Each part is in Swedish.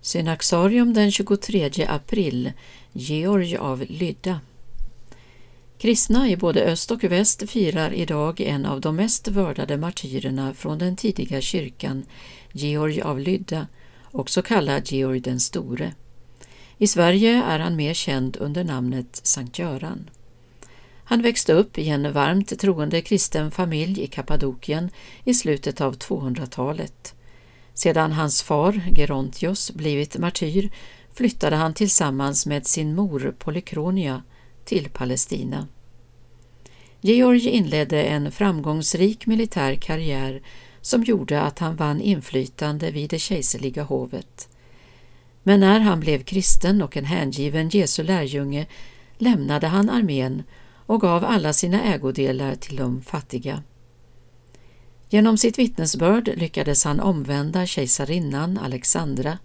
Synaxarium den 23 april Georg av Lydda Kristna i både öst och väst firar idag en av de mest vördade martyrerna från den tidiga kyrkan, Georg av Lydda, också kallad Georg den store. I Sverige är han mer känd under namnet Sankt Göran. Han växte upp i en varmt troende kristen familj i Kappadokien i slutet av 200-talet. Sedan hans far, Gerontios, blivit martyr flyttade han tillsammans med sin mor Polykronia till Palestina. Georg inledde en framgångsrik militär karriär som gjorde att han vann inflytande vid det kejserliga hovet. Men när han blev kristen och en hängiven Jesu lärjunge lämnade han armén och gav alla sina ägodelar till de fattiga. Genom sitt vittnesbörd lyckades han omvända kejsarinnan Alexandra,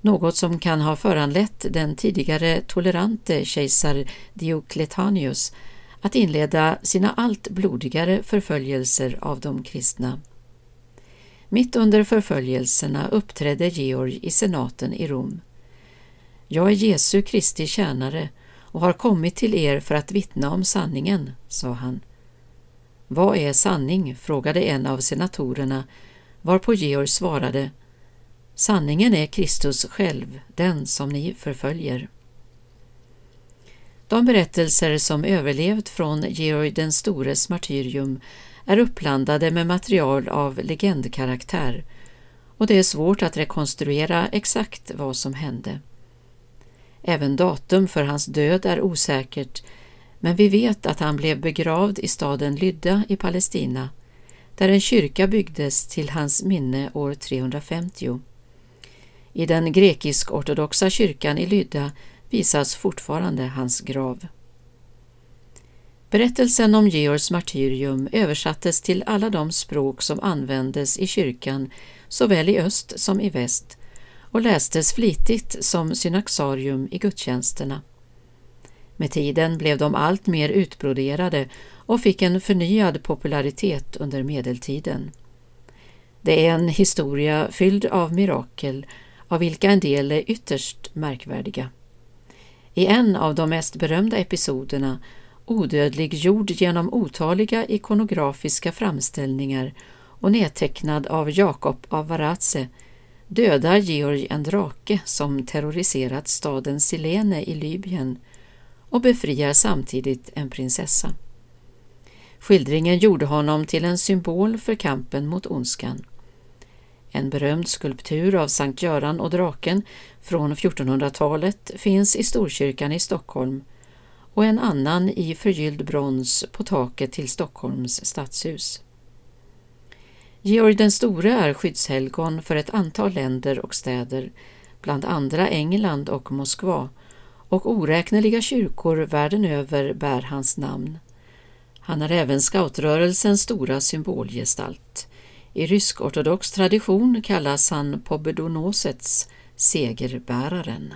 något som kan ha föranlett den tidigare tolerante kejsar Diocletianus att inleda sina allt blodigare förföljelser av de kristna. Mitt under förföljelserna uppträdde Georg i senaten i Rom. Jag är Jesu Kristi tjänare och har kommit till er för att vittna om sanningen, sa han. Vad är sanning? frågade en av senatorerna, varpå Georg svarade Sanningen är Kristus själv, den som ni förföljer. De berättelser som överlevt från Georg den stores martyrium är uppblandade med material av legendkaraktär och det är svårt att rekonstruera exakt vad som hände. Även datum för hans död är osäkert men vi vet att han blev begravd i staden Lydda i Palestina där en kyrka byggdes till hans minne år 350. I den grekisk-ortodoxa kyrkan i Lydda visas fortfarande hans grav. Berättelsen om Georgs martyrium översattes till alla de språk som användes i kyrkan såväl i öst som i väst och lästes flitigt som synaxarium i gudstjänsterna. Med tiden blev de allt mer utbroderade och fick en förnyad popularitet under medeltiden. Det är en historia fylld av mirakel, av vilka en del är ytterst märkvärdiga. I en av de mest berömda episoderna, odödliggjord genom otaliga ikonografiska framställningar och nedtecknad av Jakob av Varatse, dödar Georg en drake som terroriserat staden Silene i Libyen och befriar samtidigt en prinsessa. Skildringen gjorde honom till en symbol för kampen mot ondskan. En berömd skulptur av Sankt Göran och draken från 1400-talet finns i Storkyrkan i Stockholm och en annan i förgylld brons på taket till Stockholms stadshus. Georg den store är skyddshelgon för ett antal länder och städer, bland andra England och Moskva, och oräkneliga kyrkor världen över bär hans namn. Han är även scoutrörelsens stora symbolgestalt. I rysk-ortodox tradition kallas han Pobedonosets segerbäraren.